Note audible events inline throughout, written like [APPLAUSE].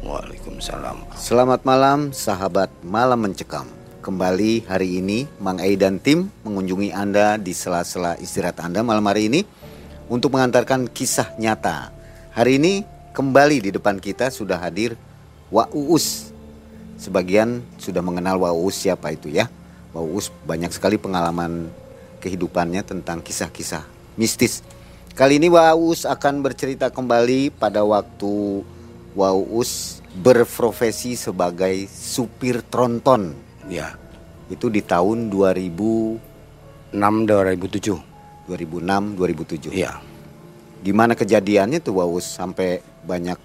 Waalaikumsalam. Selamat malam sahabat Malam Mencekam. Kembali hari ini Mang Ei dan tim mengunjungi Anda di sela-sela istirahat Anda malam hari ini untuk mengantarkan kisah nyata. Hari ini kembali di depan kita sudah hadir Wa Uus. Sebagian sudah mengenal Wa Uus siapa itu ya. Wa Uus banyak sekali pengalaman kehidupannya tentang kisah-kisah mistis. Kali ini Wa Uus akan bercerita kembali pada waktu Wa Uus berprofesi sebagai supir tronton. Ya, Itu di tahun 2000 6 2007. 2006 2007. Iya. Gimana kejadiannya tuh Waus sampai banyak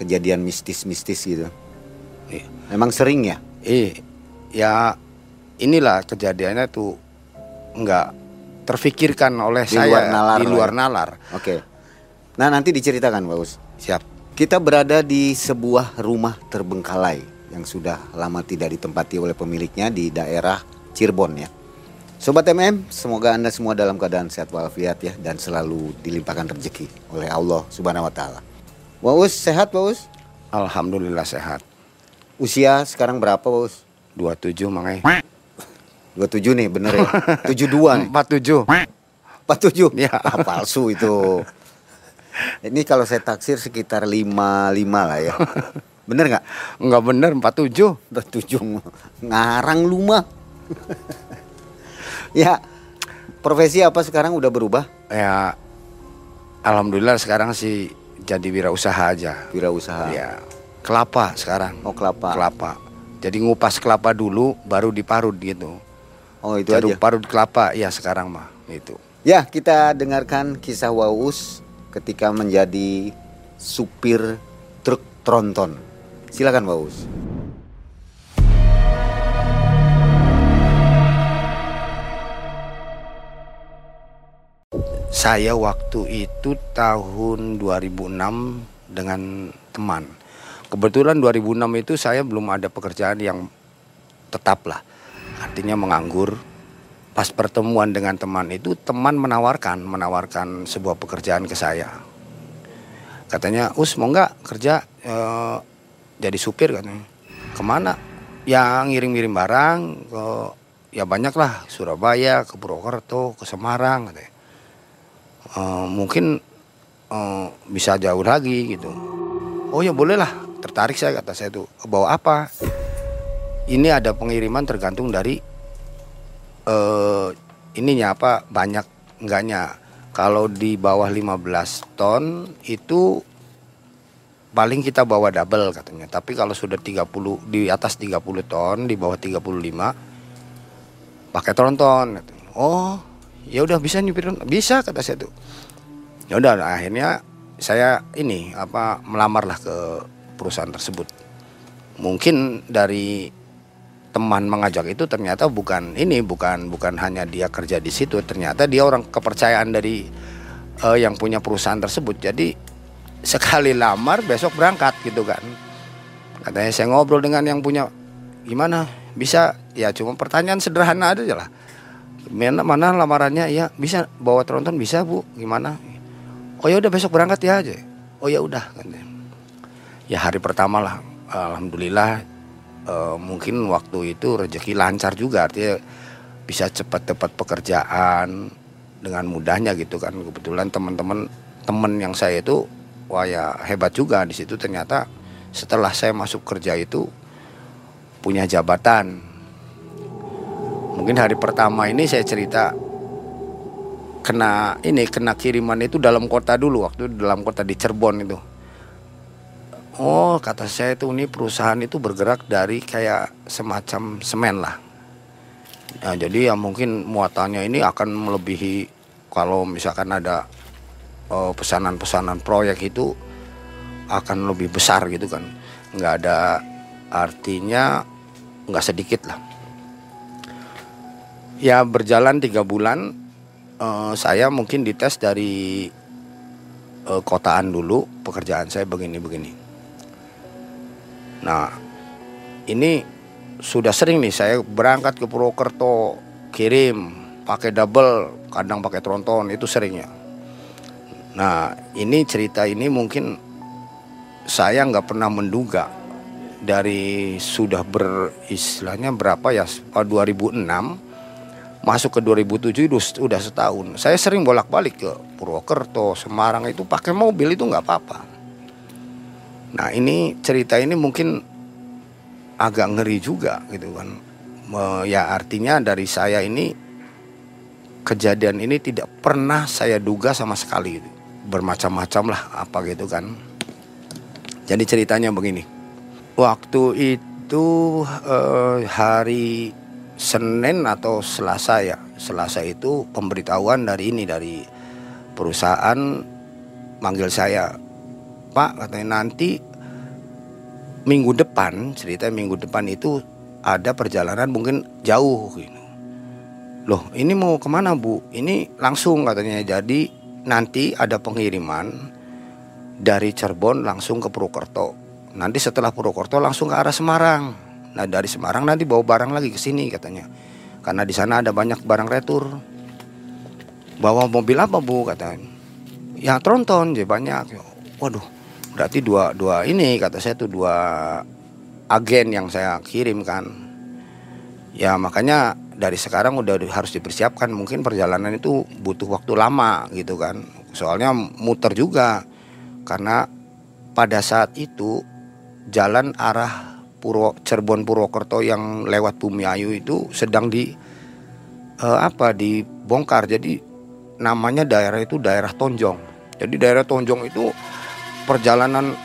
kejadian mistis-mistis gitu. Iya. Emang sering ya? Eh, ya inilah kejadiannya tuh nggak terfikirkan oleh Di saya luar nalar di luar ya. nalar. Oke. Nah, nanti diceritakan Waus. Siap. Kita berada di sebuah rumah terbengkalai yang sudah lama tidak ditempati oleh pemiliknya di daerah Cirebon ya. Sobat MM, semoga Anda semua dalam keadaan sehat walafiat ya dan selalu dilimpahkan rezeki oleh Allah Subhanahu wa taala. Waus sehat Waus? Alhamdulillah sehat. Usia sekarang berapa Waus? 27 mangai. 27 nih bener ya [LAUGHS] 72 nih 47. 47 Ya. ah, palsu itu ini kalau saya taksir sekitar 55 lah ya bener nggak Enggak bener 47. 47 ngarang lu mah ya profesi apa sekarang udah berubah Ya alhamdulillah sekarang sih jadi wirausaha aja. wirausaha Ya. Kelapa sekarang. oh kelapa Kelapa. Jadi ngupas kelapa dulu baru diparut gitu. oh itu Jaruk aja parut kelapa ya sekarang mah itu. ya kita dengarkan kisah Waus ketika menjadi supir truk tronton silakan Waus Saya waktu itu tahun 2006 dengan teman. Kebetulan 2006 itu saya belum ada pekerjaan yang tetap lah. Artinya menganggur. Pas pertemuan dengan teman itu teman menawarkan menawarkan sebuah pekerjaan ke saya. Katanya, "Us, mau nggak kerja eh, jadi supir katanya." Ke mana? Ya ngirim-ngirim barang ke ya banyak lah Surabaya, ke Purwokerto, ke Semarang katanya. Eh, mungkin eh, bisa jauh lagi gitu. Oh ya boleh lah, tertarik saya kata saya tuh. Bawa apa? Ini ada pengiriman tergantung dari eh ininya apa banyak enggaknya. Kalau di bawah 15 ton itu paling kita bawa double katanya. Tapi kalau sudah 30 di atas 30 ton, di bawah 35 pakai tronton. katanya. Oh, ya udah bisa nyupir bisa kata saya tuh ya udah akhirnya saya ini apa melamarlah ke perusahaan tersebut mungkin dari teman mengajak itu ternyata bukan ini bukan bukan hanya dia kerja di situ ternyata dia orang kepercayaan dari eh, yang punya perusahaan tersebut. Jadi sekali lamar besok berangkat gitu kan. Katanya saya ngobrol dengan yang punya gimana? Bisa? Ya cuma pertanyaan sederhana aja lah. Mana mana lamarannya? Ya bisa. Bawa tronton bisa bu. Gimana? Oh ya udah besok berangkat ya aja oh ya udah ya hari pertama lah. Alhamdulillah eh, mungkin waktu itu rezeki lancar juga artinya bisa cepat-cepat pekerjaan dengan mudahnya gitu kan. Kebetulan teman-teman teman yang saya itu wah ya hebat juga di situ. Ternyata setelah saya masuk kerja itu punya jabatan. Mungkin hari pertama ini saya cerita kena ini kena kiriman itu dalam kota dulu waktu dalam kota di Cirebon itu oh kata saya itu ini perusahaan itu bergerak dari kayak semacam semen lah. Ya, jadi ya mungkin muatannya ini akan melebihi kalau misalkan ada eh, pesanan-pesanan proyek itu akan lebih besar gitu kan. Nggak ada artinya nggak sedikit lah. Ya berjalan tiga bulan uh, saya mungkin dites dari uh, kotaan dulu pekerjaan saya begini-begini Nah, ini sudah sering nih saya berangkat ke Purwokerto kirim pakai double, kadang pakai tronton itu seringnya. Nah, ini cerita ini mungkin saya nggak pernah menduga dari sudah beristilahnya berapa ya 2006 masuk ke 2007 itu udah setahun. Saya sering bolak-balik ke Purwokerto, Semarang itu pakai mobil itu nggak apa-apa. Nah ini cerita ini mungkin agak ngeri juga gitu kan. Ya artinya dari saya ini kejadian ini tidak pernah saya duga sama sekali gitu. Bermacam-macam lah apa gitu kan. Jadi ceritanya begini. Waktu itu eh, hari Senin atau Selasa ya. Selasa itu pemberitahuan dari ini dari perusahaan manggil saya Pak katanya nanti minggu depan cerita minggu depan itu ada perjalanan mungkin jauh gitu. Loh ini mau ke mana bu? Ini langsung katanya jadi nanti ada pengiriman dari Cirebon langsung ke Purwokerto. Nanti setelah Purwokerto langsung ke arah Semarang. Nah dari Semarang nanti bawa barang lagi ke sini katanya. Karena di sana ada banyak barang retur. Bawa mobil apa bu katanya? Ya tronton, jadi banyak. Waduh, berarti dua dua ini kata saya tuh dua agen yang saya kirim kan. Ya makanya dari sekarang udah harus dipersiapkan. Mungkin perjalanan itu butuh waktu lama gitu kan. Soalnya muter juga. Karena pada saat itu jalan arah Purwo Cirebon Purwokerto yang lewat Bumi Ayu itu sedang di uh, apa dibongkar. Jadi namanya daerah itu daerah Tonjong. Jadi daerah Tonjong itu perjalanan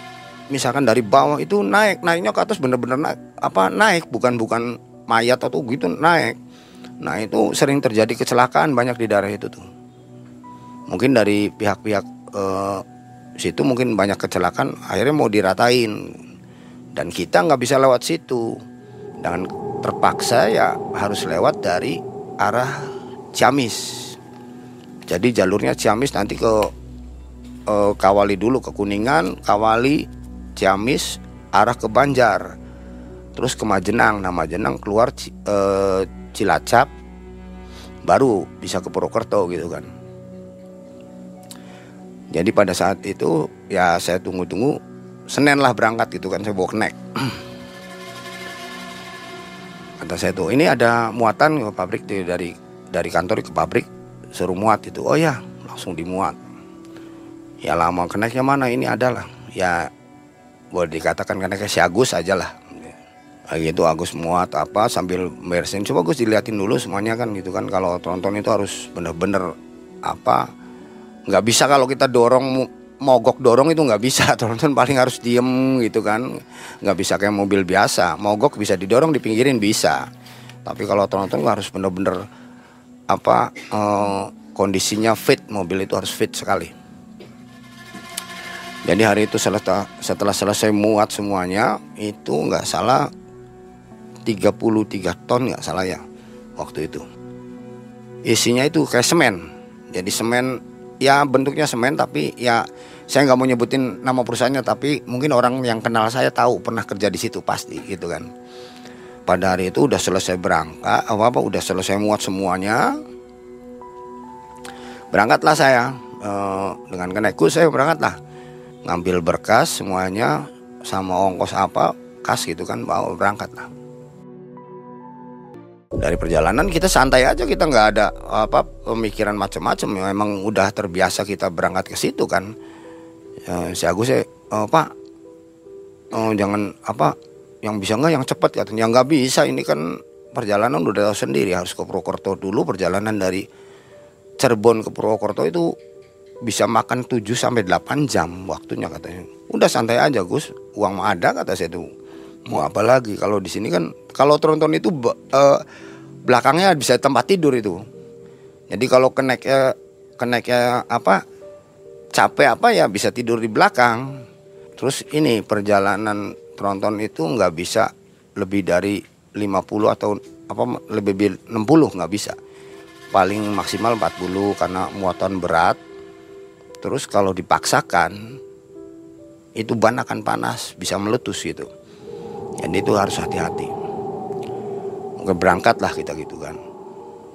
misalkan dari bawah itu naik naiknya ke atas bener-bener naik apa naik bukan bukan mayat atau gitu naik. Nah itu sering terjadi kecelakaan banyak di daerah itu tuh. Mungkin dari pihak-pihak eh, situ mungkin banyak kecelakaan akhirnya mau diratain. Dan kita nggak bisa lewat situ. Dan terpaksa ya harus lewat dari arah Ciamis. Jadi jalurnya Ciamis nanti ke uh, Kawali dulu ke Kuningan, Kawali, Ciamis, arah ke Banjar, terus ke Majenang. Nah Majenang keluar uh, Cilacap, baru bisa ke Purwokerto gitu kan. Jadi pada saat itu ya saya tunggu-tunggu Senin lah berangkat gitu kan saya bawa kenek. [CLEARS THROAT] Kata saya tuh ini ada muatan ke pabrik dari dari kantor ke pabrik suruh muat itu. Oh ya langsung dimuat ya lama keneknya mana? Ini adalah. Ya boleh dikatakan keneknya si Agus aja lah. Gitu Agus muat apa sambil beresin coba Gus diliatin dulu semuanya kan gitu kan. Kalau tonton itu harus bener-bener apa nggak bisa. Kalau kita dorong mogok dorong itu nggak bisa. [LAUGHS] Tonton paling harus diem gitu kan. Nggak bisa kayak mobil biasa. Mogok bisa didorong dipinggirin bisa. Tapi kalau tonton harus bener-bener apa eh, kondisinya fit. Mobil itu harus fit sekali jadi hari itu setelah, setelah selesai muat semuanya itu nggak salah 33 ton nggak salah ya waktu itu. Isinya itu kayak semen. Jadi semen ya bentuknya semen tapi ya saya nggak mau nyebutin nama perusahaannya tapi mungkin orang yang kenal saya tahu pernah kerja di situ pasti gitu kan. Pada hari itu udah selesai berangkat apa apa udah selesai muat semuanya. Berangkatlah saya e, dengan kenaiku saya berangkatlah ngambil berkas semuanya sama ongkos apa kas gitu kan bawa berangkat lah. Dari perjalanan kita santai aja kita nggak ada apa pemikiran macam-macam ya memang udah terbiasa kita berangkat ke situ kan. Ya, si Agus ya oh, pak oh, jangan apa yang bisa nggak yang cepat katanya. Nggak bisa ini kan perjalanan udah tahu sendiri harus ke Purwokerto dulu. Perjalanan dari Cirebon ke Purwokerto itu bisa makan 7 sampai 8 jam waktunya katanya. Udah santai aja Gus, uang mah ada kata saya tuh. Mau apa lagi kalau di sini kan kalau tronton itu uh, belakangnya bisa tempat tidur itu. Jadi kalau keneknya keneknya apa capek apa ya bisa tidur di belakang. Terus ini perjalanan tronton itu nggak bisa lebih dari 50 atau apa lebih 60 nggak bisa. Paling maksimal 40 karena muatan berat Terus kalau dipaksakan itu ban akan panas, bisa meletus gitu. Jadi itu harus hati-hati. Berangkat lah kita gitu kan.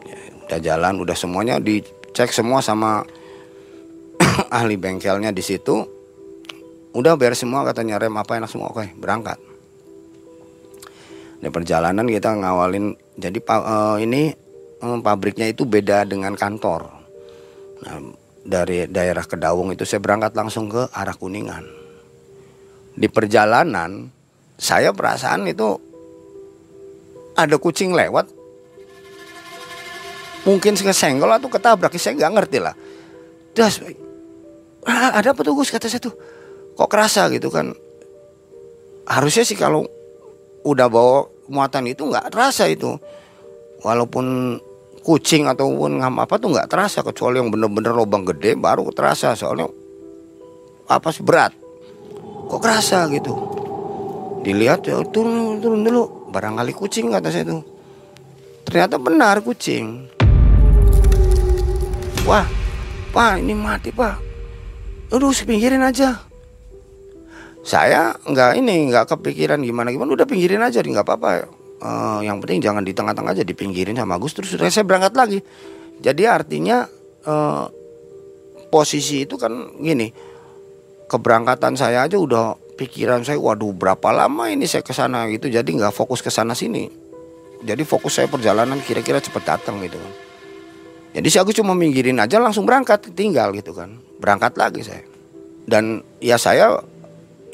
Ya, udah jalan, udah semuanya dicek semua sama [CLEARS THROAT] ahli bengkelnya di situ. Udah beres semua katanya rem apa enak semua oke berangkat. Di perjalanan kita ngawalin jadi uh, ini um, pabriknya itu beda dengan kantor. Nah, dari daerah Kedawung itu saya berangkat langsung ke arah Kuningan. Di perjalanan saya perasaan itu ada kucing lewat. Mungkin kesenggol atau ketabrak, saya nggak ngerti lah. Das, ah, ada apa tuh Gus kata saya tuh. Kok kerasa gitu kan. Harusnya sih kalau udah bawa muatan itu nggak terasa itu. Walaupun kucing ataupun ngam apa tuh nggak terasa kecuali yang bener-bener lubang gede baru terasa soalnya apa sih berat. Kok kerasa gitu? Dilihat ya turun turun dulu barangkali kucing kata saya tuh. Ternyata benar kucing. Wah pak ini mati pak. Aduh sepinggirin aja. Saya nggak ini nggak kepikiran gimana gimana udah pinggirin aja nggak apa-apa uh, yang penting jangan di tengah-tengah aja dipinggirin sama Agus terus saya berangkat lagi. Jadi artinya uh, posisi itu kan gini keberangkatan saya aja udah pikiran saya waduh berapa lama ini saya ke sana gitu. Jadi nggak fokus ke sana sini. Jadi fokus saya perjalanan kira-kira cepet datang gitu kan. Jadi si Agus cuma minggirin aja langsung berangkat tinggal gitu kan. Berangkat lagi saya. Dan ya saya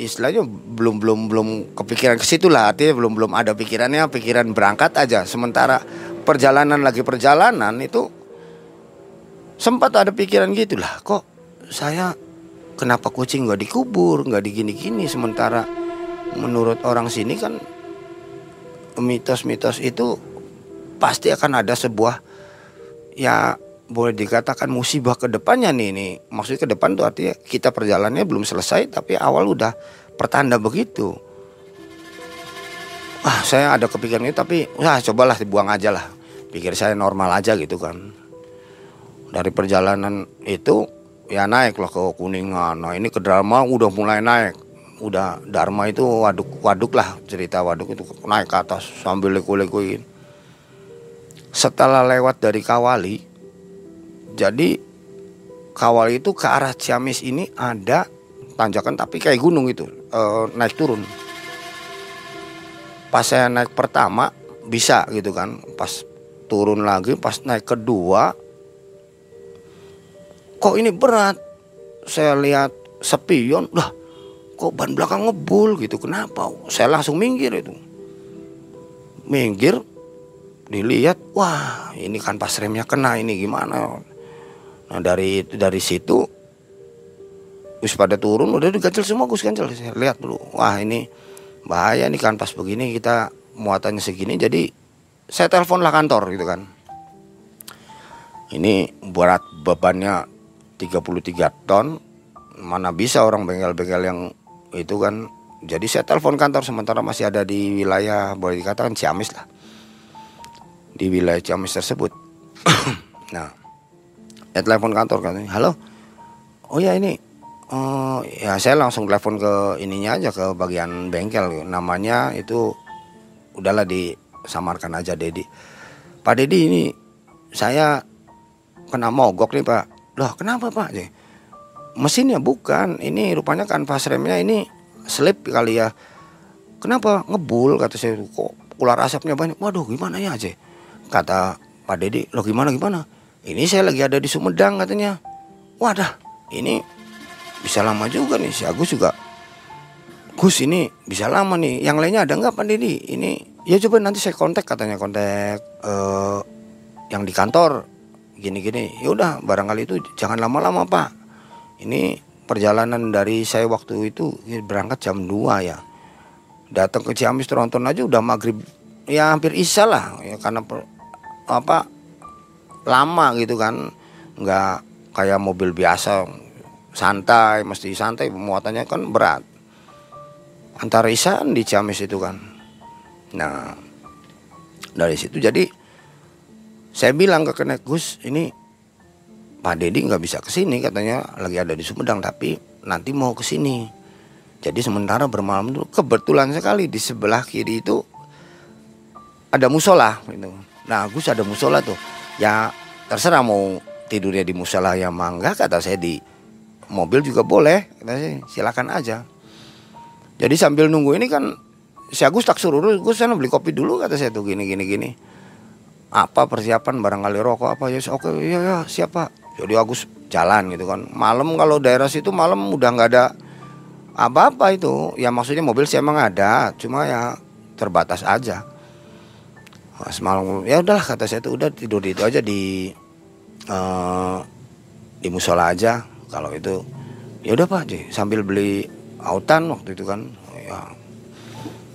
istilahnya belum belum belum kepikiran ke situ lah. Artinya belum belum ada pikirannya pikiran berangkat aja. Sementara perjalanan lagi perjalanan itu sempat ada pikiran gitulah kok saya kenapa kucing nggak dikubur nggak digini-gini? Sementara menurut orang sini kan mitos-mitos itu pasti akan ada sebuah ya boleh dikatakan musibah ke depannya nih nih maksudnya ke depan tuh artinya kita perjalanannya belum selesai tapi awal udah pertanda begitu. Ah saya ada kepikiran itu tapi ya cobalah dibuang aja lah. Pikir saya normal aja gitu kan. Dari perjalanan itu ya naik lah ke kuningan. Nah ini ke Dharma udah mulai naik. Udah Dharma itu waduk waduk lah cerita waduk itu naik ke atas sambil leku-lekuin setelah lewat dari Kawali jadi kawal itu ke arah Ciamis ini ada tanjakan tapi kayak gunung itu e, naik turun. Pas saya naik pertama bisa gitu kan, pas turun lagi, pas naik kedua, kok ini berat. Saya lihat sepion, lah kok ban belakang ngebul gitu, kenapa? Saya langsung minggir itu. Minggir, dilihat, wah ini kan pas remnya kena ini gimana? Nah dari dari situ Gus pada turun udah diganjel semua Gus ganjel. Saya lihat dulu. Wah ini bahaya nih kan pas begini kita muatannya segini jadi saya telepon lah kantor gitu kan. Ini berat bebannya 33 ton mana bisa orang bengkel-bengkel yang itu kan. Jadi saya telepon kantor sementara masih ada di wilayah boleh dikatakan Ciamis lah. Di wilayah Ciamis tersebut. [COUGHS] Nah ya telepon kantor katanya. Halo? Oh ya ini oh ya saya langsung telepon ke ininya aja ke bagian bengkel. Namanya itu udahlah disamarkan aja Dedi. Pak Dedi ini saya kena mogok nih Pak. Loh kenapa Pak? Mesinnya bukan. Ini rupanya kan pas remnya ini slip kali ya. Kenapa? Ngebul kata saya. Kok ular asapnya banyak? Waduh gimana ya aja kata Pak Dedi lo gimana gimana ini saya lagi ada di Sumedang katanya. Wadah ini bisa lama juga nih. Si Agus juga. Gus ini bisa lama nih. Yang lainnya ada nggak Pak ini ya coba nanti saya kontak katanya kontak uh, yang di kantor. Gini-gini. Ya udah barangkali itu jangan lama-lama pak. Ini perjalanan dari saya waktu itu berangkat jam 2 ya. Datang ke Ciamis tronton aja udah maghrib. Ya hampir isya lah ya karena per, apa lama gitu kan. Nggak kayak mobil biasa. Santai mesti santai muatannya kan berat. Antara isyan di Ciamis itu kan. Nah dari situ jadi saya bilang ke Kenek Gus ini Pak Dedi nggak bisa ke sini katanya. Lagi ada di Sumedang tapi nanti mau ke sini jadi sementara bermalam dulu kebetulan sekali di sebelah kiri itu ada musola gitu. Nah Gus ada musola tuh ya terserah mau tidurnya di musola ya mangga kata saya di mobil juga boleh. Saya, silakan aja. Jadi sambil nunggu ini kan si Agus tak suruh Gus sana beli kopi dulu kata saya tuh gini gini gini. Apa persiapan barangkali rokok apa? Ya oke ya ya siapa jadi Agus jalan gitu kan. Malam kalau daerah situ malam udah nggak ada apa-apa itu. Ya maksudnya mobil sih emang ada cuma ya terbatas aja semalam ya udahlah kata saya tuh udah tidur itu aja di uh, di musola aja. Kalau itu ya udah pak Ji, sambil beli autan waktu itu kan ya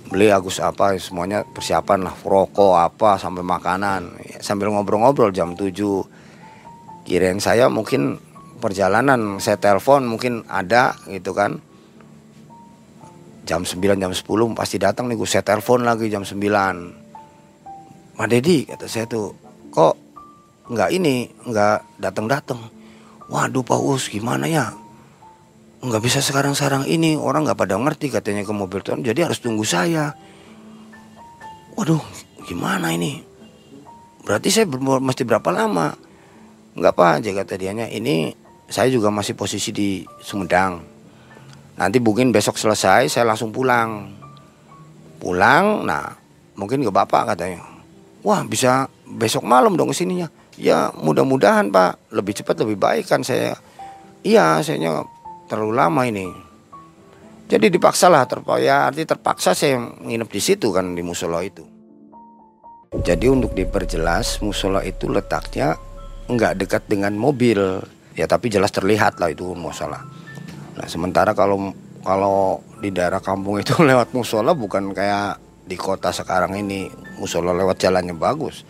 beli Agus apa semuanya persiapan lah rokok apa sampai makanan. Ya, sambil ngobrol-ngobrol jam 7 kirain saya mungkin perjalanan saya telepon mungkin ada gitu kan. Jam 9 jam 10 pasti datang nih gue saya telepon lagi jam 9 Mas Dedi kata saya tuh kok nggak ini nggak datang datang waduh Pak Us gimana ya? Nggak bisa sekarang-sekarang ini orang nggak pada ngerti katanya ke mobil tuan jadi harus tunggu saya. Waduh gimana ini? Berarti saya mesti berapa lama? Nggak apa aja kata dianya. Ini saya juga masih posisi di Sumedang. Nanti mungkin besok selesai saya langsung pulang. Pulang? Nah mungkin ke bapak katanya wah bisa besok malam dong ke sininya. Ya mudah-mudahan pak. Lebih cepat lebih baik kan saya. Iya saya terlalu lama ini. Jadi dipaksa lah ya arti terpaksa saya nginep di situ kan di musola itu. Jadi untuk diperjelas musola itu letaknya nggak dekat dengan mobil. Ya tapi jelas terlihat lah itu musola. Nah sementara kalau kalau di daerah kampung itu [LAUGHS] lewat musola bukan kayak di kota sekarang ini musola lewat jalannya bagus.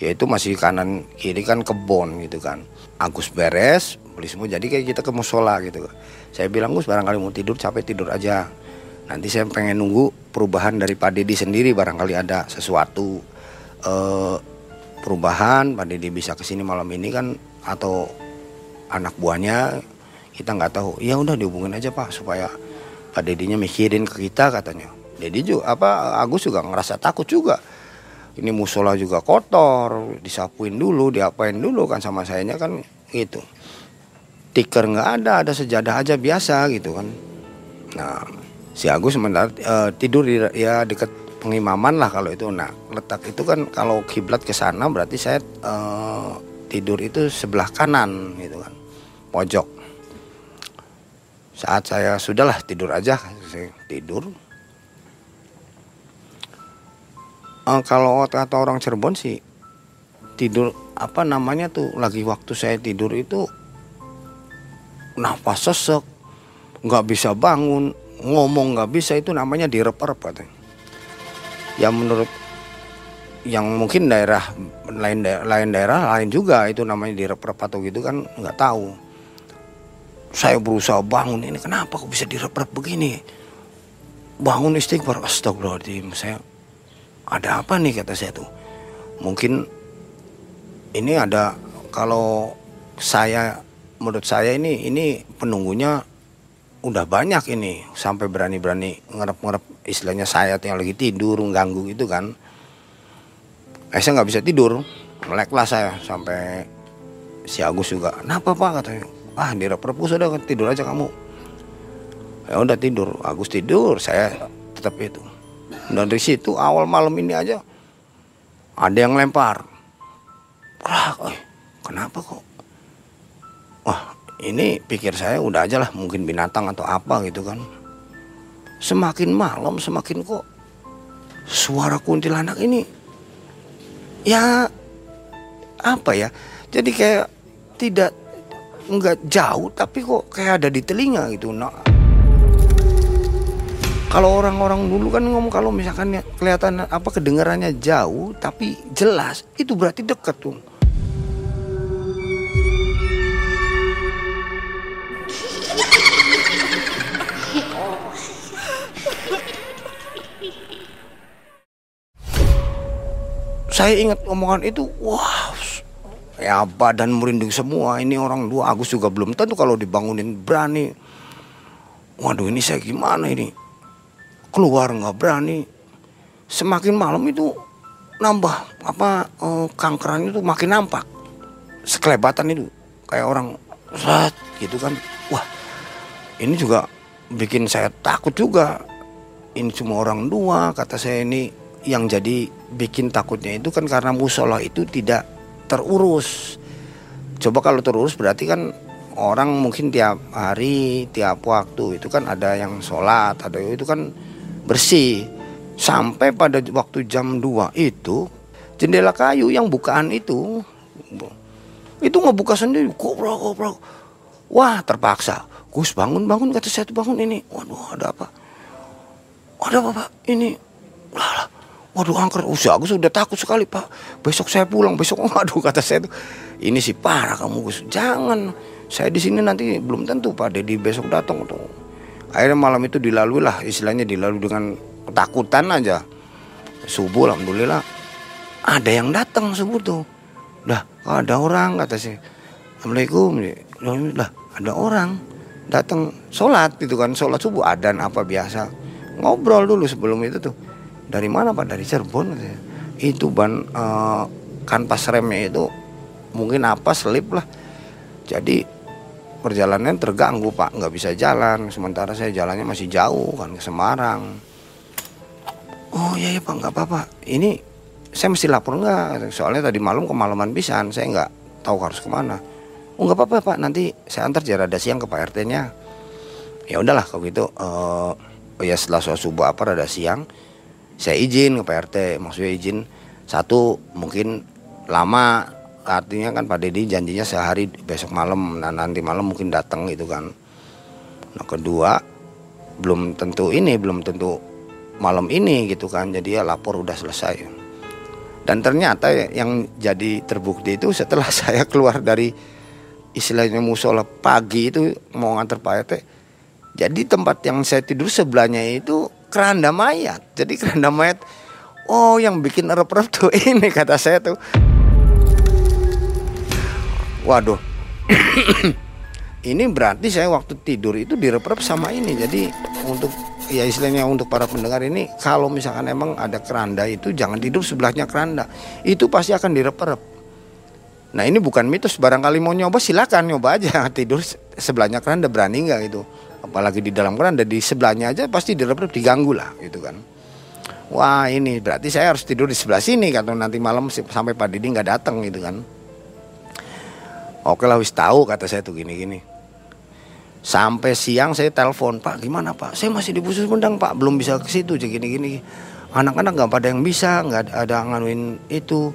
Ya itu masih kanan kiri kan kebon gitu kan. Agus beres beli semua jadi kayak kita ke musola gitu. Saya bilang Gus barangkali mau tidur capek tidur aja. Nanti saya pengen nunggu perubahan dari Pak Dedi sendiri barangkali ada sesuatu eh, perubahan. Pak Dedi bisa ke sini malam ini kan atau anak buahnya kita nggak tahu. Ya udah dihubungin aja Pak supaya Pak Dedinya mikirin ke kita katanya Dedi juga apa Agus juga ngerasa takut juga. Ini musola juga kotor disapuin dulu diapain dulu kan sama sayanya kan gitu. Tiker nggak ada ada sejadah aja biasa gitu kan. Nah si Agus sementara uh, tidur di ya dekat pengimaman lah kalau itu. Nah letak itu kan kalau kiblat ke sana berarti saya uh, tidur itu sebelah kanan gitu kan pojok. Saat saya sudahlah tidur aja tidur uh, kalau kata orang Cirebon sih tidur apa namanya tuh lagi waktu saya tidur itu nafas sesek nggak bisa bangun ngomong nggak bisa itu namanya direp-rep katanya. Ya menurut yang mungkin daerah lain daerah, lain daerah lain juga itu namanya direp-rep atau gitu kan nggak tahu. Saya berusaha bangun ini kenapa kok bisa direp-rep begini? Bangun istighfar astagfirullahaladzim saya ada apa nih kata saya tuh? Mungkin ini ada kalau saya menurut saya ini ini penunggunya udah banyak ini. Sampai berani-berani ngerep-ngerep istilahnya saya yang lagi tidur ganggu gitu kan. Eh, saya nggak bisa tidur. Meleklah saya sampai si Agus juga. Kenapa pak? katanya. Ah di rep sudah tidur aja kamu. Ya udah tidur. Agus tidur saya tetap itu dan dari situ awal malam ini aja ada yang lempar. Wah, eh, kenapa kok? Wah, ini pikir saya udah aja lah mungkin binatang atau apa gitu kan. Semakin malam semakin kok suara kuntilanak ini ya apa ya jadi kayak tidak nggak jauh tapi kok kayak ada di telinga gitu nah kalau orang-orang dulu kan ngomong kalau misalkan ya kelihatan apa kedengarannya jauh tapi jelas itu berarti dekat tuh. Saya ingat omongan itu wah ya badan merinding semua. Ini orang dua Agus juga belum tentu kalau dibangunin berani. Waduh ini saya gimana ini keluar nggak berani. Semakin malam itu nambah apa eh, kankeran itu makin nampak. Sekelebatan itu kayak orang rat gitu kan. Wah ini juga bikin saya takut juga. Ini cuma orang dua kata saya ini yang jadi bikin takutnya itu kan karena musola itu tidak terurus. Coba kalau terurus berarti kan orang mungkin tiap hari, tiap waktu itu kan ada yang sholat, ada itu kan bersih. Sampai pada waktu jam 2 itu jendela kayu yang bukaan itu itu ngebuka sendiri, koprok koprok. Wah terpaksa, Gus bangun bangun kata saya tuh bangun ini. Waduh ada apa? Ada apa pak? Ini lah, Waduh angker, usia aku sudah takut sekali pak. Besok saya pulang, besok [LAUGHS] waduh kata saya tuh, ini sih parah kamu Gus. Jangan, saya di sini nanti belum tentu pak Dedi besok datang tuh. Akhirnya malam itu dilalui lah, istilahnya dilalui dengan ketakutan aja. Subuh alhamdulillah ada yang datang subuh tuh. Dah ada orang kata saya. Assalamualaikum. Lah ada orang datang sholat itu kan sholat subuh adan apa biasa ngobrol dulu sebelum itu tuh dari mana pak dari Cirebon itu ban uh, kanvas remnya itu mungkin apa selip lah jadi perjalanan terganggu pak. Nggak bisa jalan. Sementara saya jalannya masih jauh kan ke Semarang. Oh iya ya pak. Nggak apa-apa. Ini saya mesti lapor nggak? Soalnya tadi malam kemalaman pisan. Saya nggak tahu harus ke mana. Oh nggak apa-apa pak. Nanti saya antar jarak siang ke pak RT nya ya udahlah kalau gitu uh, oh ya setelah subuh apa rada siang saya izin ke PRT maksudnya izin satu mungkin lama artinya kan Pak Dedi janjinya sehari besok malam nah nanti malam mungkin datang gitu kan nah kedua belum tentu ini belum tentu malam ini gitu kan jadi ya lapor udah selesai dan ternyata yang jadi terbukti itu setelah [LAUGHS] saya keluar dari istilahnya musola pagi itu mau nganter Pak RT jadi tempat yang saya tidur sebelahnya itu keranda mayat. Jadi keranda mayat, oh yang bikin erep-erep tuh [LAUGHS] ini kata saya tuh. Waduh, [COUGHS] ini berarti saya waktu tidur itu direp-rep sama ini. Jadi untuk ya istilahnya untuk para pendengar ini, kalau misalkan emang ada keranda itu jangan tidur sebelahnya keranda. Itu pasti akan direp-rep. Nah ini bukan mitos, barangkali mau nyoba silakan nyoba aja [LAUGHS] tidur sebelahnya keranda berani nggak itu apalagi di dalam keranda di sebelahnya aja pasti direp diganggu lah gitu kan wah ini berarti saya harus tidur di sebelah sini kan nanti malam sampai Pak Didi nggak datang gitu kan oke lah wis tahu kata saya tuh gini gini sampai siang saya telepon Pak gimana Pak? Saya masih di Busus Mendang Pak. Belum bisa ke situ gini gini anak-anak nggak pada yang bisa nggak ada nganuin itu.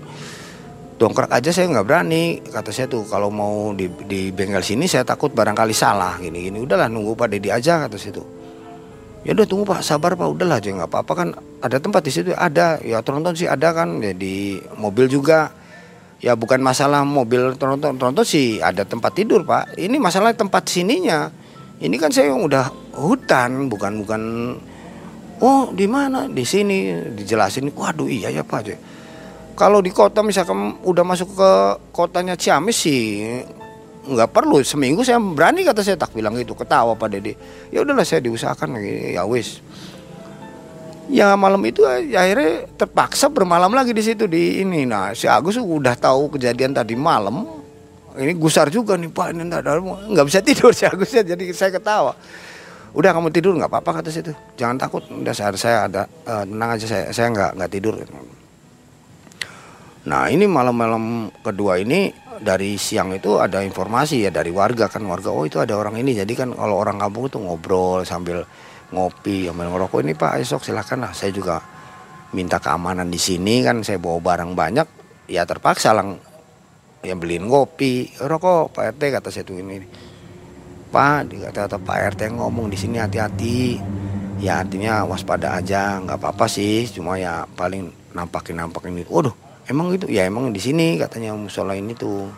Dongkrak aja saya nggak berani. Kata saya tuh kalau mau di, di bengkel sini saya takut barangkali salah gini gini udahlah nunggu pak Dedi aja kata saya tuh. Ya udah tunggu pak. Sabar pak. Udahlah aja nggak apa-apa kan. Ada tempat di situ ada. Ya tronton sih ada kan. Ya di mobil juga ya bukan masalah mobil tronton tronton sih ada tempat tidur pak. Ini masalah tempat sininya. Ini kan saya udah hutan bukan bukan. Oh di mana? Di sini. Dijelasin. Waduh iya ya pak kalau di kota misalkan udah masuk ke kotanya Ciamis sih nggak perlu. Seminggu saya berani kata saya tak bilang gitu ketawa Pak Dede ya udahlah saya diusahakan ya wis ya malam itu ya, akhirnya terpaksa bermalam lagi di situ di ini. Nah si Agus udah tahu kejadian tadi malam. Ini gusar juga nih Pak ini nggak bisa tidur si Agus ya jadi saya ketawa. Udah kamu tidur nggak apa-apa kata situ. Jangan takut udah saya saya ada uh, tenang aja saya saya nggak nggak tidur. Nah ini malam-malam kedua ini dari siang itu ada informasi ya dari warga kan warga oh itu ada orang ini. Jadi kan kalau orang kampung itu ngobrol sambil ngopi sambil ngerokok. Ini pak esok silahkan lah. Saya juga minta keamanan di sini kan saya bawa barang banyak. Ya terpaksa lang ya beliin kopi rokok Pak RT kata saya tuh ini. Pak kata, kata Pak RT ngomong di sini hati-hati. Ya artinya waspada aja nggak apa-apa sih. Cuma ya paling nampakin nampakin itu waduh emang gitu ya emang di sini katanya musola ini tuh.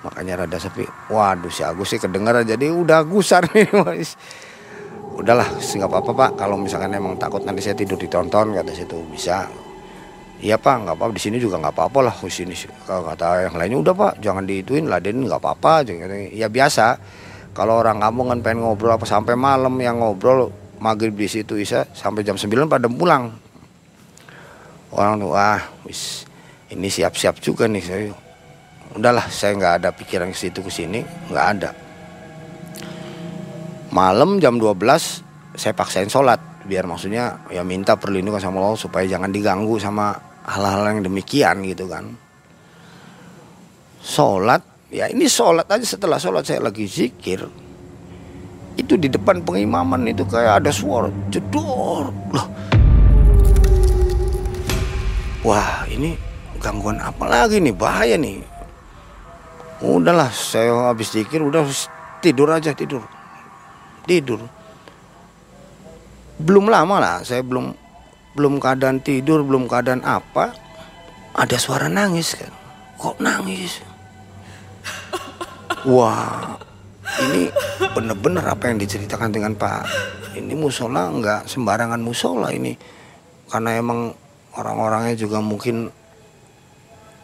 Makanya rada sepi. Waduh si Agus sih kedengaran jadi udah gusar nih [LAUGHS] udahlah nggak apa-apa pak. Kalau misalkan emang takut nanti saya tidur ditonton kata situ. Bisa. Iya pak nggak apa-apa. Di sini juga nggak apa-apa lah di sini kata yang lainnya. Udah pak jangan diituin laden nggak apa-apa. Ya biasa. Kalau orang kampung kan pengen ngobrol apa sampai malam yang ngobrol maghrib di situ isa sampai jam 9 pada pulang. Orang tuh ah ini siap-siap juga nih saya. Udahlah saya nggak ada pikiran ke situ ke sini nggak ada malam jam 12 saya paksain sholat. Biar maksudnya ya minta perlindungan sama Allah supaya jangan diganggu sama hal-hal yang demikian gitu kan. Sholat ya ini sholat aja setelah sholat saya lagi zikir. Itu di depan pengimaman itu kayak ada suara jedor loh. Wah ini gangguan apa lagi nih? Bahaya nih. Udahlah saya habis pikir udah tidur aja tidur tidur. Belum lama lah saya belum belum keadaan tidur belum keadaan apa ada suara nangis kan. Kok nangis? [LAUGHS] Wah ini bener-bener apa yang diceritakan dengan Pak ini musola nggak sembarangan musola ini. Karena emang orang-orangnya juga mungkin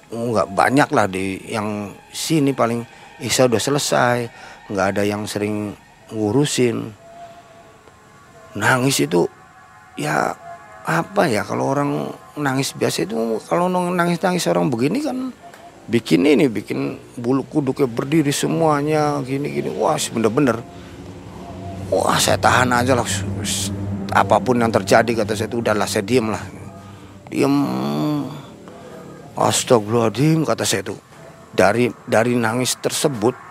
nggak banyak lah di yang sini paling Isa udah selesai nggak ada yang sering ngurusin. Nangis itu ya apa ya kalau orang nangis biasa itu kalau nangis nangis orang begini kan bikin ini bikin bulu kuduknya berdiri semuanya gini gini wah bener-bener. Wah saya tahan aja lah. Apa pun yang terjadi kata saya itu udahlah saya diem lah. Diem. Astagfirullahaladzim kata saya itu. Dari dari nangis tersebut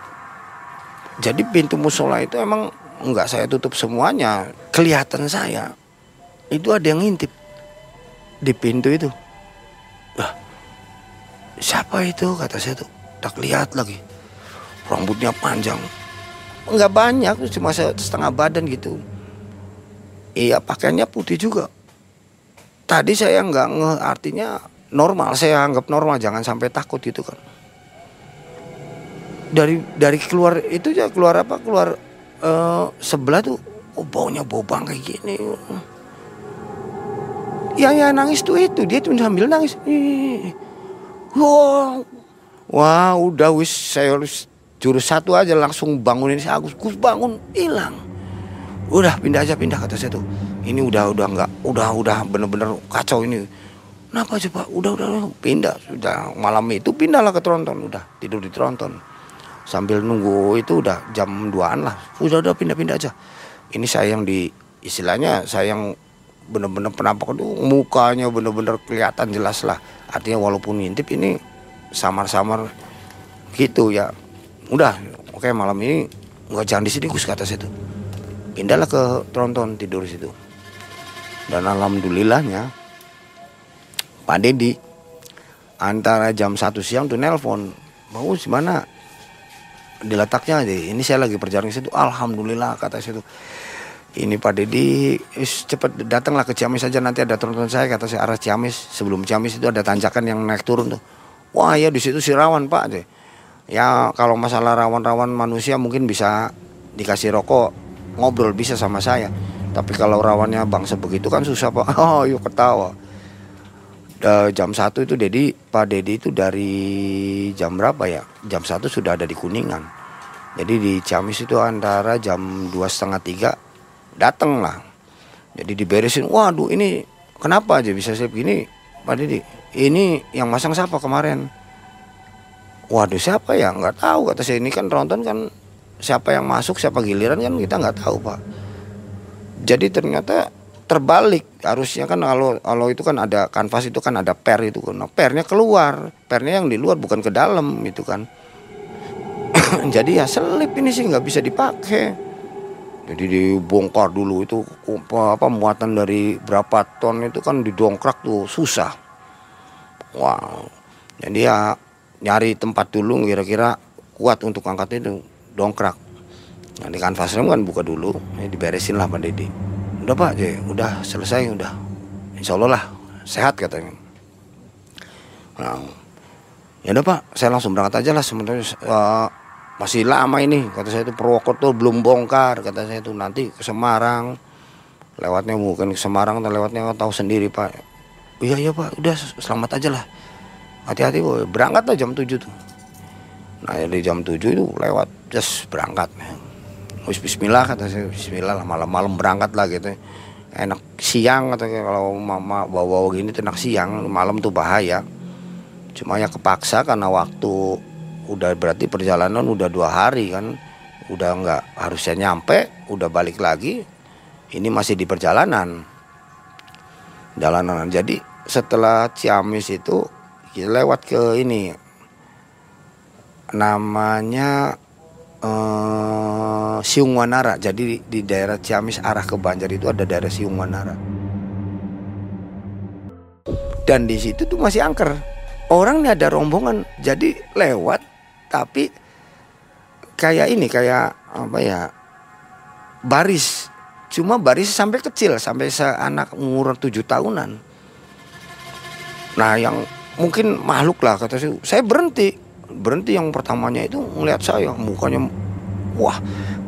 jadi pintu musola itu emang nggak saya tutup semuanya. Kelihatan saya. Itu ada yang ngintip di pintu itu. Siapa itu? Kata saya tuh tak lihat lagi. Rambutnya panjang. Nggak banyak cuma setengah badan gitu. Iya pakaiannya putih juga. Tadi saya nggak nge artinya normal. Saya anggap normal jangan sampai takut gitu kan dari dari keluar itu ya keluar apa keluar uh, sebelah tuh oh baunya bau bang kayak gini ya ya nangis tuh itu dia tuh sambil nangis Wah, wah udah wis saya harus jurus satu aja langsung bangunin si Agus. Gus bangun hilang. Udah pindah aja pindah kata saya tuh. Ini udah udah nggak udah udah bener-bener kacau ini. Kenapa aja pak? Udah udah pindah sudah malam itu pindahlah ke tronton udah tidur di tronton sambil nunggu itu udah jam 2an lah. Udah udah pindah-pindah aja. Ini saya yang di istilahnya saya yang bener-bener penampakan tuh mukanya bener-bener kelihatan jelas lah. Artinya walaupun ngintip ini samar-samar gitu ya. Udah oke malam ini nggak jangan di sini gus kata tuh. Pindahlah ke tronton tidur situ. Dan alhamdulillahnya Pak Dedi antara jam satu siang tuh nelpon mau mana diletaknya aja ini saya lagi perjalanan situ. Alhamdulillah kata saya tuh ini Pak Dedi cepet datanglah ke Ciamis saja nanti ada turun saya kata saya arah Ciamis. Sebelum Ciamis itu ada tanjakan yang naik turun tuh. Wah ya di situ si rawan Pak deh ya kalau masalah rawan-rawan manusia mungkin bisa dikasih rokok ngobrol bisa sama saya. Tapi kalau rawannya bangsa begitu kan susah Pak. [LAUGHS] Oh yuk ketawa da, jam satu itu Dedi Pak Dedi itu dari jam berapa ya? Jam satu sudah ada di Kuningan. Jadi di Ciamis itu antara jam dua setengah tiga datang lah. Jadi diberesin waduh ini kenapa aja bisa saya begini Pak Didi ini yang masang siapa kemarin? Waduh siapa ya? Nggak tahu kata saya. Ini kan nonton kan siapa yang masuk siapa giliran kan kita nggak tahu Pak. Jadi ternyata terbalik harusnya kan kalau kalau itu kan ada kanvas itu kan ada per itu kan nah, pernya keluar pernya yang di luar bukan ke dalam itu kan [COUGHS] jadi ya selip ini sih nggak bisa dipakai Jadi dibongkar dulu itu apa, muatan dari berapa ton itu kan didongkrak tuh susah. Wow. Jadi ya nyari tempat dulu kira-kira kuat untuk angkat itu dongkrak. Nah di kanvas rem kan buka dulu, ini diberesin lah Pak Dedi. Udah Pak, J, udah selesai udah. Insya Allah lah sehat katanya. Nah, ya udah Pak, saya langsung berangkat aja lah. Sementara uh, masih lama ini. Kata saya itu Purwokerto belum bongkar. Kata saya itu nanti ke Semarang. Lewatnya bukan ke Semarang atau lewatnya tahu sendiri Pak. Iya iya Pak. Udah selamat aja lah. Hati-hati berangkat lah jam 7 tuh. Nah dari jam 7 itu lewat just berangkat Wis bismillah kata saya. Bismillah lah malam-malam berangkat lah gitu. Enak siang atau kalau mama bawa-bawa gini tuh enak siang malam tuh bahaya. Cuma ya kepaksa karena waktu udah berarti perjalanan udah dua hari kan. Udah nggak harusnya nyampe udah balik lagi ini masih di perjalanan. Jalanan. Jadi setelah Ciamis itu kita lewat ke ini. Namanya eh, Siungwanara jadi di, daerah Ciamis arah ke Banjar itu ada daerah Siungwanara dan di situ tuh masih angker. Orang ini ada rombongan. Jadi lewat tapi kayak ini kayak apa ya baris. Cuma baris sampai kecil sampai seanak umur tujuh tahunan. Nah yang mungkin makhluk lah kata saya berhenti berhenti yang pertamanya itu melihat saya mukanya wah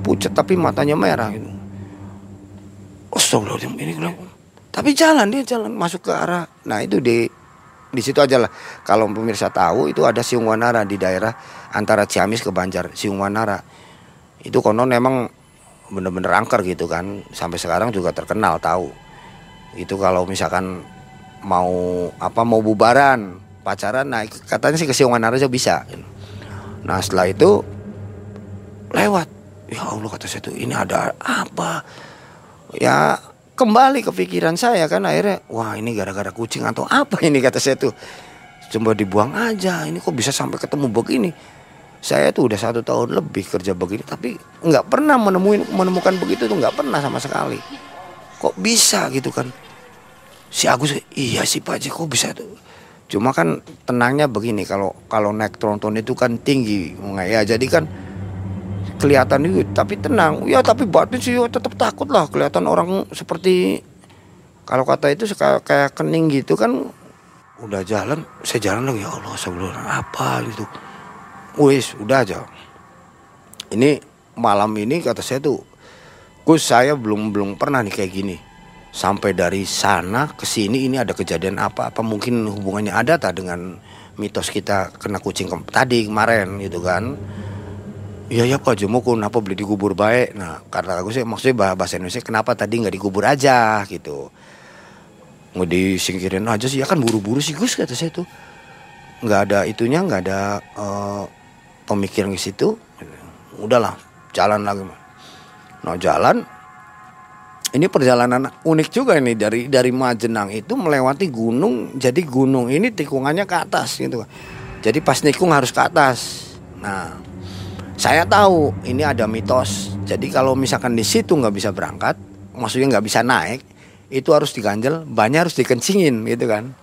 pucat tapi matanya merah gitu Astagfirullahaladzim ini tapi jalan dia jalan masuk ke arah nah itu di di situ aja lah. Kalau pemirsa tahu itu ada Siungwanara di daerah antara Ciamis ke Banjar, Siungwanara. Itu konon memang bener-bener angker gitu kan. Sampai sekarang juga terkenal tahu. Itu kalau misalkan mau apa mau bubaran, pacaran, nah katanya sih ke Siungwanara aja bisa. Nah setelah itu lewat. Ya Allah kata saya tuh ini ada apa? Ya kembali ke pikiran saya kan akhirnya wah ini gara-gara kucing atau apa ini kata saya tuh coba dibuang aja ini kok bisa sampai ketemu begini saya tuh udah satu tahun lebih kerja begini tapi nggak pernah menemuin menemukan begitu tuh nggak pernah sama sekali kok bisa gitu kan si Agus iya sih Pak Haji kok bisa tuh cuma kan tenangnya begini kalau kalau naik tronton itu kan tinggi ya jadi kan kelihatan itu tapi tenang. Ya tapi batin sih ya tetap takut lah kelihatan orang seperti kalau kata itu kayak, kayak kening gitu kan udah jalan saya jalan lagi ya Allah sebelum apa gitu? Wis udah aja. Ini malam ini kata saya tuh Gus saya belum belum pernah nih kayak gini sampai dari sana ke sini ini ada kejadian apa? Apa mungkin hubungannya ada tak dengan mitos kita kena kucing tadi kemarin gitu kan? Iya ya Pak Jumukun kenapa beli dikubur baik? Nah karena aku sih maksudnya bahasa Indonesia Kenapa tadi nggak dikubur aja gitu. Nggak disingkirin aja sih Ya kan buru-buru sih Gus kata saya tuh. Nggak ada itunya nggak ada uh, pemikiran di situ. Udahlah jalan lagi Nah jalan ini perjalanan unik juga ini dari dari Majenang itu melewati gunung jadi gunung ini tikungannya ke atas gitu jadi pas nikung harus ke atas nah saya tahu ini ada mitos. Jadi kalau misalkan di situ nggak bisa berangkat, maksudnya nggak bisa naik, itu harus diganjel, banyak harus dikencingin gitu kan.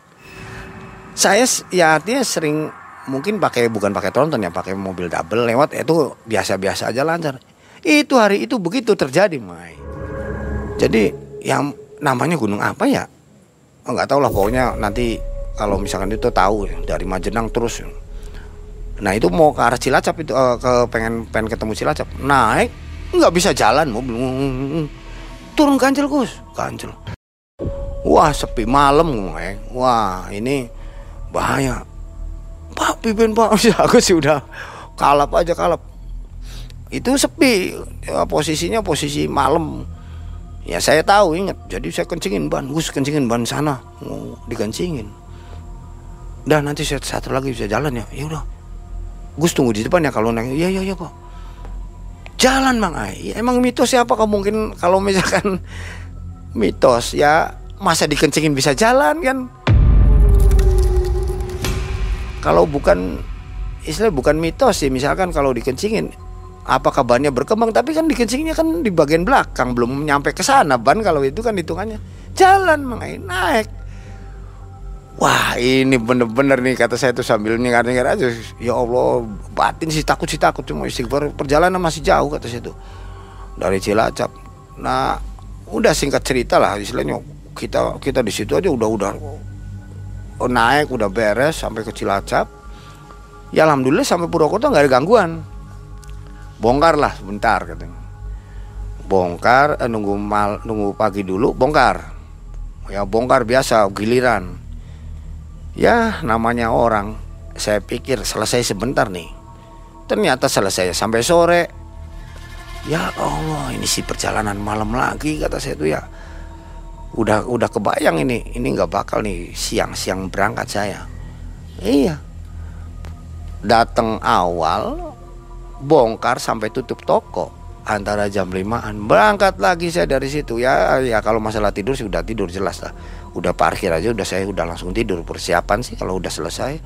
Saya ya artinya sering mungkin pakai bukan pakai tronton ya, pakai mobil double lewat itu biasa-biasa aja lancar. Itu hari itu begitu terjadi, Mai. Jadi yang namanya gunung apa ya? Nggak tahu lah pokoknya nanti kalau misalkan itu tahu dari Majenang terus. Nah itu mau ke arah Cilacap itu uh, ke pengen pengen ketemu Cilacap. Naik nggak bisa jalan mobil. Turun kancil Gus. Kancil wah sepi malam gue wah ini bahaya. Pak pimpin Pak. [LAUGHS] Aku sih udah kalap aja kalap. Itu sepi. Ya, posisinya posisi malam ya saya tahu ingat. Jadi saya kencingin ban Gus kencingin ban sana. Mau dikencingin dan nanti saya satu lagi bisa jalan ya. Ya udah. Gus tunggu di depan ya kalau nanya iya iya iya pak. Jalan bang Ai. Emang mitos ya apa mungkin kalau misalkan [LAUGHS] mitos ya masa dikencingin bisa jalan kan? Kalau bukan istilah bukan mitos sih. Misalkan kalau dikencingin apakah bannya berkembang tapi kan dikencingnya kan di bagian belakang belum nyampe ke sana. Ban kalau itu kan hitungannya jalan mengenai naik. Wah ini bener-bener nih kata saya tuh sambil nyengar-nyengar aja. Ya Allah batin sih takut sih takut. Cuma istighfar perjalanan masih jauh kata saya tuh. Dari Cilacap. Nah udah singkat cerita lah istilahnya kita kita di situ aja udah udah naik udah beres sampai ke Cilacap. Ya alhamdulillah sampai Purwokerto nggak ada gangguan bongkar lah sebentar katanya. Bongkar eh, nunggu mal nunggu pagi dulu bongkar. Ya bongkar biasa giliran. Ya namanya orang saya pikir selesai sebentar nih. Ternyata selesai sampai sore. Ya Allah ini sih perjalanan malam lagi kata saya tuh ya. Udah udah kebayang ini ini nggak bakal nih siang-siang berangkat saya. Iya. Datang awal bongkar sampai tutup toko antara jam limaan. Berangkat lagi saya dari situ. Ya ya kalau masalah tidur sih udah tidur jelas lah. Udah parkir aja udah saya udah langsung tidur. Persiapan sih kalau udah selesai.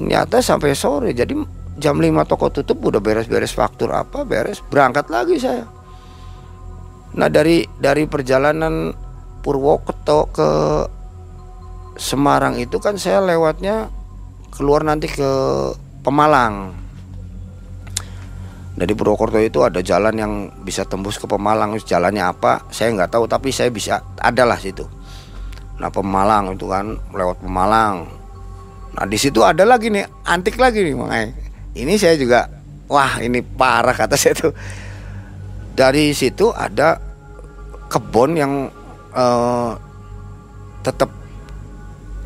Nyata sampai sore. Jadi jam 5 toko tutup udah beres-beres faktur apa beres. Berangkat lagi saya. Nah dari dari perjalanan Purwokerto ke Semarang itu kan saya lewatnya keluar nanti ke Pemalang. Dari Purwokerto itu ada jalan yang bisa tembus ke Pemalang. Jalannya apa? Saya nggak tahu, tapi saya bisa adalah situ. Nah Pemalang itu kan lewat Pemalang. Nah di situ ada lagi nih antik lagi nih makanya. Ini saya juga wah ini parah kata saya tuh. Dari situ ada kebun yang uh, tetap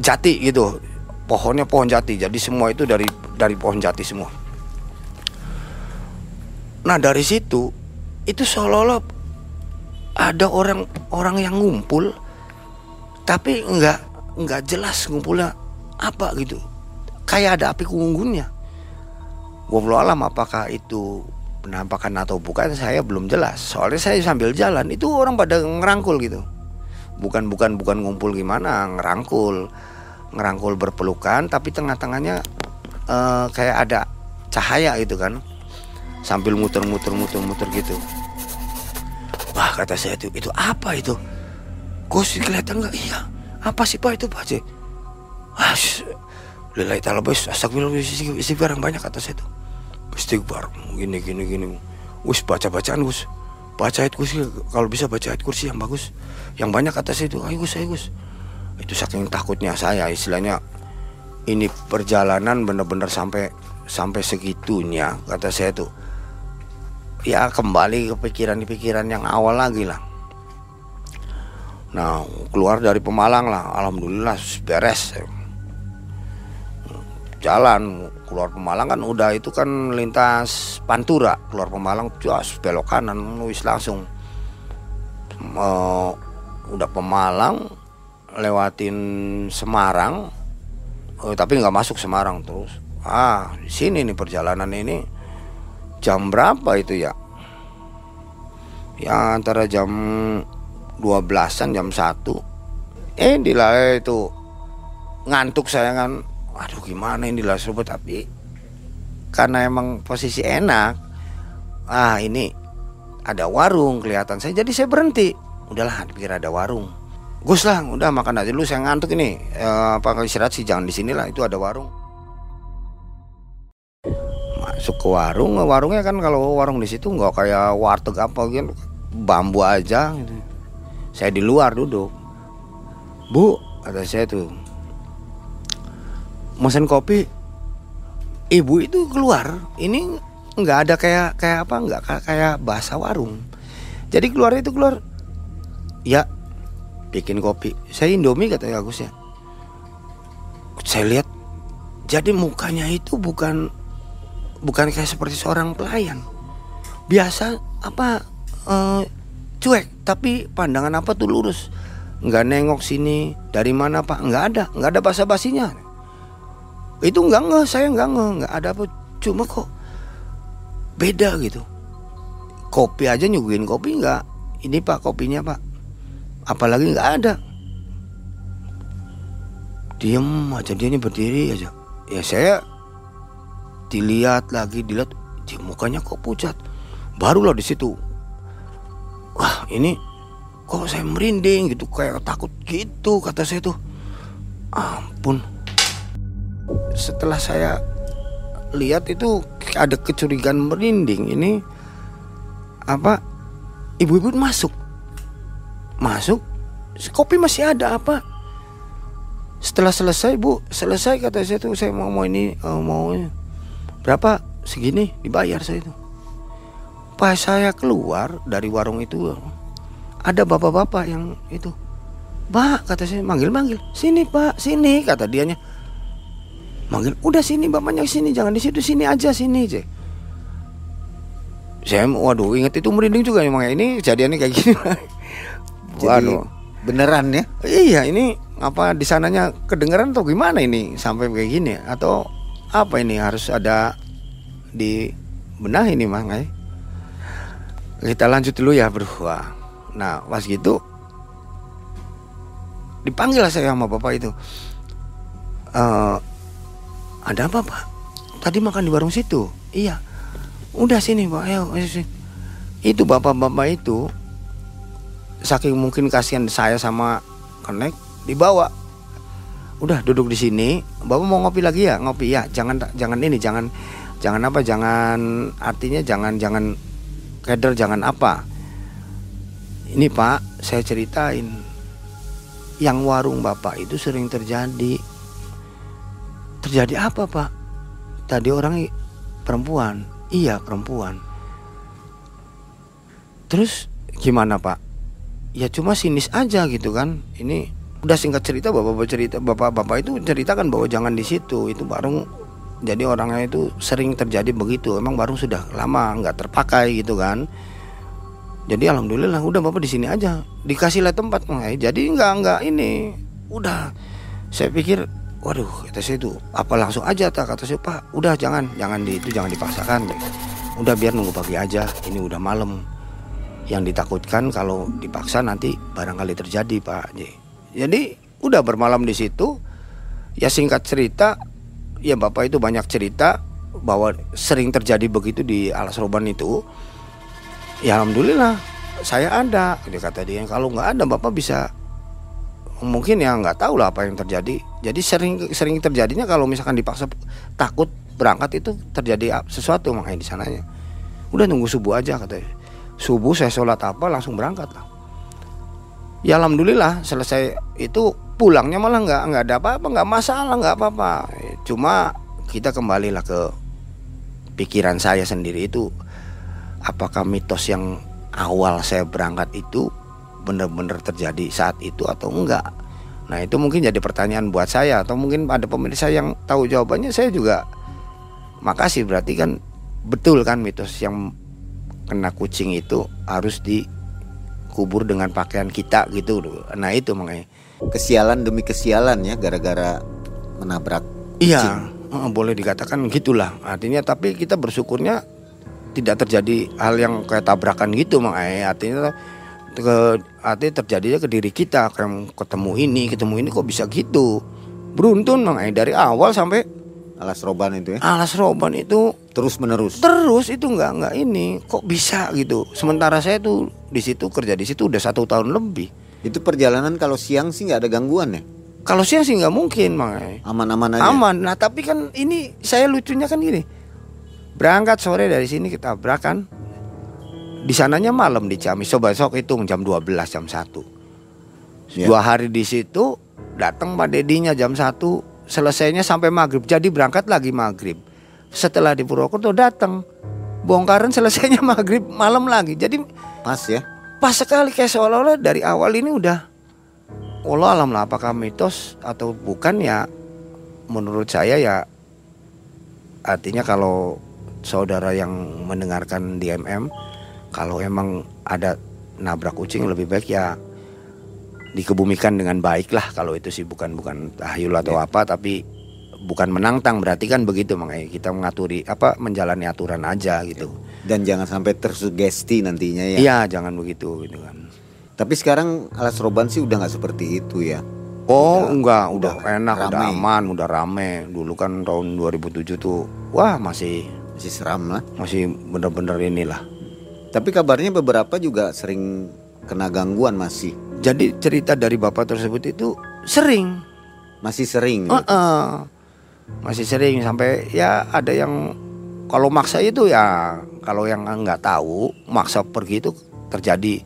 jati gitu pohonnya pohon jati jadi semua itu dari dari pohon jati semua nah dari situ itu seolah-olah ada orang orang yang ngumpul tapi nggak nggak jelas ngumpulnya apa gitu. Kayak ada api unggunnya Wallahu alam apakah itu penampakan atau bukan saya belum jelas. Soalnya saya sambil jalan itu orang pada ngerangkul gitu. Bukan bukan bukan ngumpul gimana ngerangkul. Ngerangkul berpelukan tapi tengah-tengahnya uh, kayak ada cahaya gitu kan sambil muter-muter muter-muter gitu. Wah kata saya itu itu apa itu? Gus kelihatan nggak? Iya. Apa sih pak itu pak? Cik. Wah Lillahi ta'ala bos Astagfirullah istighfar yang banyak kata saya itu Istighfar Gini gini gini. Wis baca bacaan Gus. Baca ayat kursi kalau bisa baca ayat kursi yang bagus. Yang banyak atas itu ayo Gus ayo Gus. Itu saking takutnya saya istilahnya ini perjalanan benar-benar sampai sampai segitunya kata saya tuh ya kembali ke pikiran-pikiran yang awal lagi lah. Nah keluar dari Pemalang lah. Alhamdulillah beres. Jalan keluar Pemalang kan udah itu kan lintas Pantura. Keluar Pemalang jas belok kanan wis langsung. Uh, udah Pemalang lewatin Semarang. Uh, tapi nggak masuk Semarang terus. Ah di sini nih perjalanan ini jam berapa itu ya? Ya antara jam 12-an jam 1 eh di itu. Ngantuk saya kan aduh gimana ini lah serba tapi karena emang posisi enak ah ini ada warung kelihatan. Saya jadi saya berhenti. Udahlah pikir ada warung. Gus lah udah makan aja dulu saya ngantuk ini. E, apa istirahat sih jangan di sini lah itu ada warung ke warung warungnya kan kalau warung di situ nggak kayak warteg apa gitu bambu aja gitu. saya di luar duduk. Bu ada saya tuh mesen kopi. Ibu itu keluar ini nggak ada kayak kayak apa nggak kayak bahasa warung. Jadi keluar itu keluar ya bikin kopi. Saya indomie kata Agus ya. Saya lihat jadi mukanya itu bukan bukan kayak seperti seorang pelayan. Biasa apa uh, cuek tapi pandangan apa tuh lurus. Nggak nengok sini dari mana pak? Nggak ada nggak ada basa basinya itu nggak nge saya nggak nge nggak ada apa. Cuma kok beda gitu. Kopi aja nyuguhin kopi nggak? Ini pak kopinya pak. Apalagi nggak ada. Diem aja dia ini berdiri aja. Ya saya dilihat lagi dilihat Dia mukanya kok pucat. Barulah di situ. Wah, ini kok saya merinding gitu kayak takut gitu kata saya tuh. Ampun. Setelah saya lihat itu ada kecurigaan merinding ini apa ibu-ibu masuk masuk kopi masih ada apa setelah selesai bu selesai kata saya tuh saya mau mau ini uh, mau berapa? Segini dibayar saya itu. Pas saya keluar dari warung itu ada bapak-bapak yang itu pak kata saya manggil manggil sini pak. Sini kata dianya. Manggil. Udah sini bapaknya sini. Jangan di situ sini aja sini aja. Saya waduh inget itu merinding juga emang ini kejadiannya kayak gini [LAUGHS] waduh. beneran ya? Iya ini apa di sananya kedengeran atau gimana ini sampai kayak gini atau apa ini harus ada di benah ini mah eh? kita lanjut dulu ya Wah. nah pas gitu dipanggil saya sama bapak itu uh, ada apa pak? Tadi makan di warung situ. Iya. Udah sini pak, ayo. ayo Itu bapak-bapak itu saking mungkin kasihan saya sama kenek dibawa. Udah duduk di sini. Bapak mau ngopi lagi ya? Ngopi ya. Jangan jangan ini, jangan jangan apa? Jangan artinya jangan jangan keder, jangan apa. Ini pak, saya ceritain. Yang warung bapak itu sering terjadi Terjadi apa pak? Tadi orang perempuan Iya perempuan Terus gimana pak? Ya cuma sinis aja gitu kan Ini udah singkat cerita bapak-bapak cerita Bapak-bapak itu ceritakan bahwa jangan di situ. Itu baru jadi orangnya itu sering terjadi begitu. Emang baru sudah lama nggak terpakai gitu kan. Jadi alhamdulillah udah bapak di sini aja. Dikasih lah tempat jadi nggak nggak ini. Udah. Saya pikir waduh kata saya itu apa langsung aja tak kata saya. Pak udah jangan jangan di itu jangan dipaksakan. Udah biar nunggu pagi aja. Ini udah malam. Yang ditakutkan kalau dipaksa nanti barangkali terjadi pak jadi udah bermalam di situ ya singkat cerita ya bapak itu banyak cerita bahwa sering terjadi begitu di alas roban itu. Ya alhamdulillah saya ada dia kata dia. Kalau nggak ada bapak bisa mungkin ya nggak tahu lah apa yang terjadi. Jadi sering sering terjadinya kalau misalkan dipaksa takut berangkat itu terjadi sesuatu makanya di sananya. Udah nunggu subuh aja katanya subuh saya sholat apa langsung berangkat lah ya alhamdulillah selesai itu pulangnya malah nggak nggak ada apa-apa nggak masalah nggak apa-apa cuma kita kembalilah ke pikiran saya sendiri itu apakah mitos yang awal saya berangkat itu benar-benar terjadi saat itu atau enggak. Nah itu mungkin jadi pertanyaan buat saya atau mungkin ada pemirsa yang tahu jawabannya saya juga makasih berarti kan betul kan mitos yang kena kucing itu harus dikubur dengan pakaian kita gitu. Nah itu makanya. Kesialan demi kesialan ya gara-gara menabrak. Iya, boleh dikatakan gitulah. Artinya tapi kita bersyukurnya tidak terjadi hal yang kayak tabrakan gitu makanya artinya ke artinya terjadinya ke diri kita kayak ketemu ini ketemu ini kok bisa gitu? Beruntun makanya dari awal sampai alas roban itu ya? Alas roban itu terus menerus terus itu nggak nggak ini kok bisa gitu? Sementara saya tuh di situ kerja di situ udah satu tahun lebih. Itu perjalanan kalau siang sih nggak ada gangguan ya? Kalau siang sih nggak mungkin makanya aman-aman aja? Aman. Nah tapi kan ini saya lucunya kan gini. Berangkat sore dari sini kita berakan di sananya malam di Ciamis. Coba besok hitung jam 12 jam 1. Yeah. Dua hari di situ datang Pak Dedinya jam 1 selesainya sampai maghrib. Jadi berangkat lagi maghrib. Setelah di Purwokerto datang. Bongkaran selesainya [LAUGHS] maghrib malam lagi. Jadi pas ya? pas sekali. Kayak seolah-olah dari awal ini udah Allah alam lah apakah mitos atau bukan ya? Menurut saya ya artinya kalau saudara yang mendengarkan di MM kalau emang ada nabrak kucing lebih baik ya dikebumikan dengan baik lah kalau itu sih bukan bukan tahyul atau ya. apa tapi bukan menantang berarti kan begitu makanya kita mengaturi apa menjalani aturan aja gitu dan jangan sampai tersugesti nantinya ya iya jangan begitu gitu kan tapi sekarang alas roban sih udah nggak seperti itu ya Oh udah, enggak, udah, udah enak, rame. udah aman, udah rame. Dulu kan tahun 2007 tuh, wah masih Masih seram lah. Masih bener-bener inilah. Tapi kabarnya beberapa juga sering kena gangguan masih. Jadi cerita dari bapak tersebut itu sering. Masih sering. Uh -uh. Masih sering sampai ya ada yang kalau maksa itu ya kalau yang nggak tahu maksa pergi itu terjadi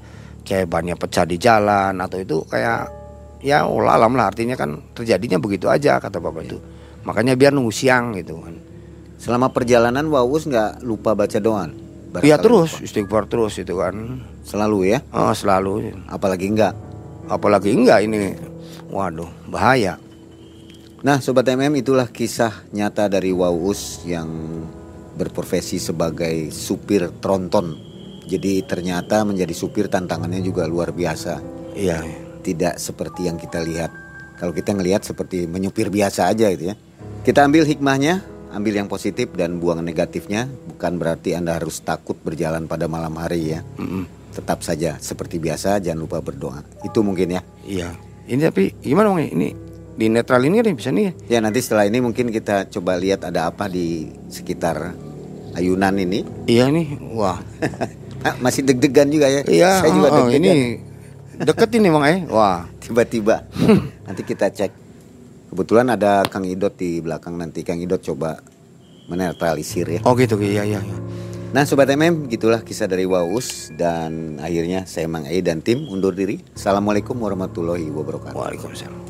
kayak bannya pecah di jalan atau itu kayak ya olah alam lah artinya kan terjadinya begitu aja kata bapak itu makanya biar nunggu siang gitu kan Selama perjalanan Wawus nggak lupa baca doa. Iya terus istighfar terus itu kan Selalu ya. oh, selalu Apalagi enggak. apalagi enggak ini waduh bahaya Nah, sobat MM itulah kisah nyata dari Wawus yang berprofesi sebagai supir tronton. Jadi ternyata menjadi supir tantangannya juga luar biasa. iya Tidak seperti yang kita lihat. Kalau kita ngelihat seperti menyupir biasa aja gitu ya. Kita ambil hikmahnya, ambil yang positif dan buang negatifnya. Bukan berarti Anda harus takut berjalan pada malam hari ya. Mm-mm. Tetap saja seperti biasa, jangan lupa berdoa. Itu mungkin ya. iya ini tapi gimana bang ini di netral ini kan bisa nih Ya nanti setelah ini mungkin kita coba lihat ada apa di sekitar ayunan ini. iya nih wah [LAUGHS] Ah, Masih deg-degan juga ya. iya Saya juga oh, oh, deg-degan. ini deket ini bang eh wah [LAUGHS] Tiba-tiba. nanti kita cek. Kebetulan ada Kang Idot di belakang nanti Kang Idot coba menetralisir ya. oh gitu iya iya iya. Nah Sobat MM gitulah kisah dari Waus dan akhirnya saya Mang Ei dan tim undur diri. Assalamualaikum warahmatullahi wabarakatuh. Waalaikumsalam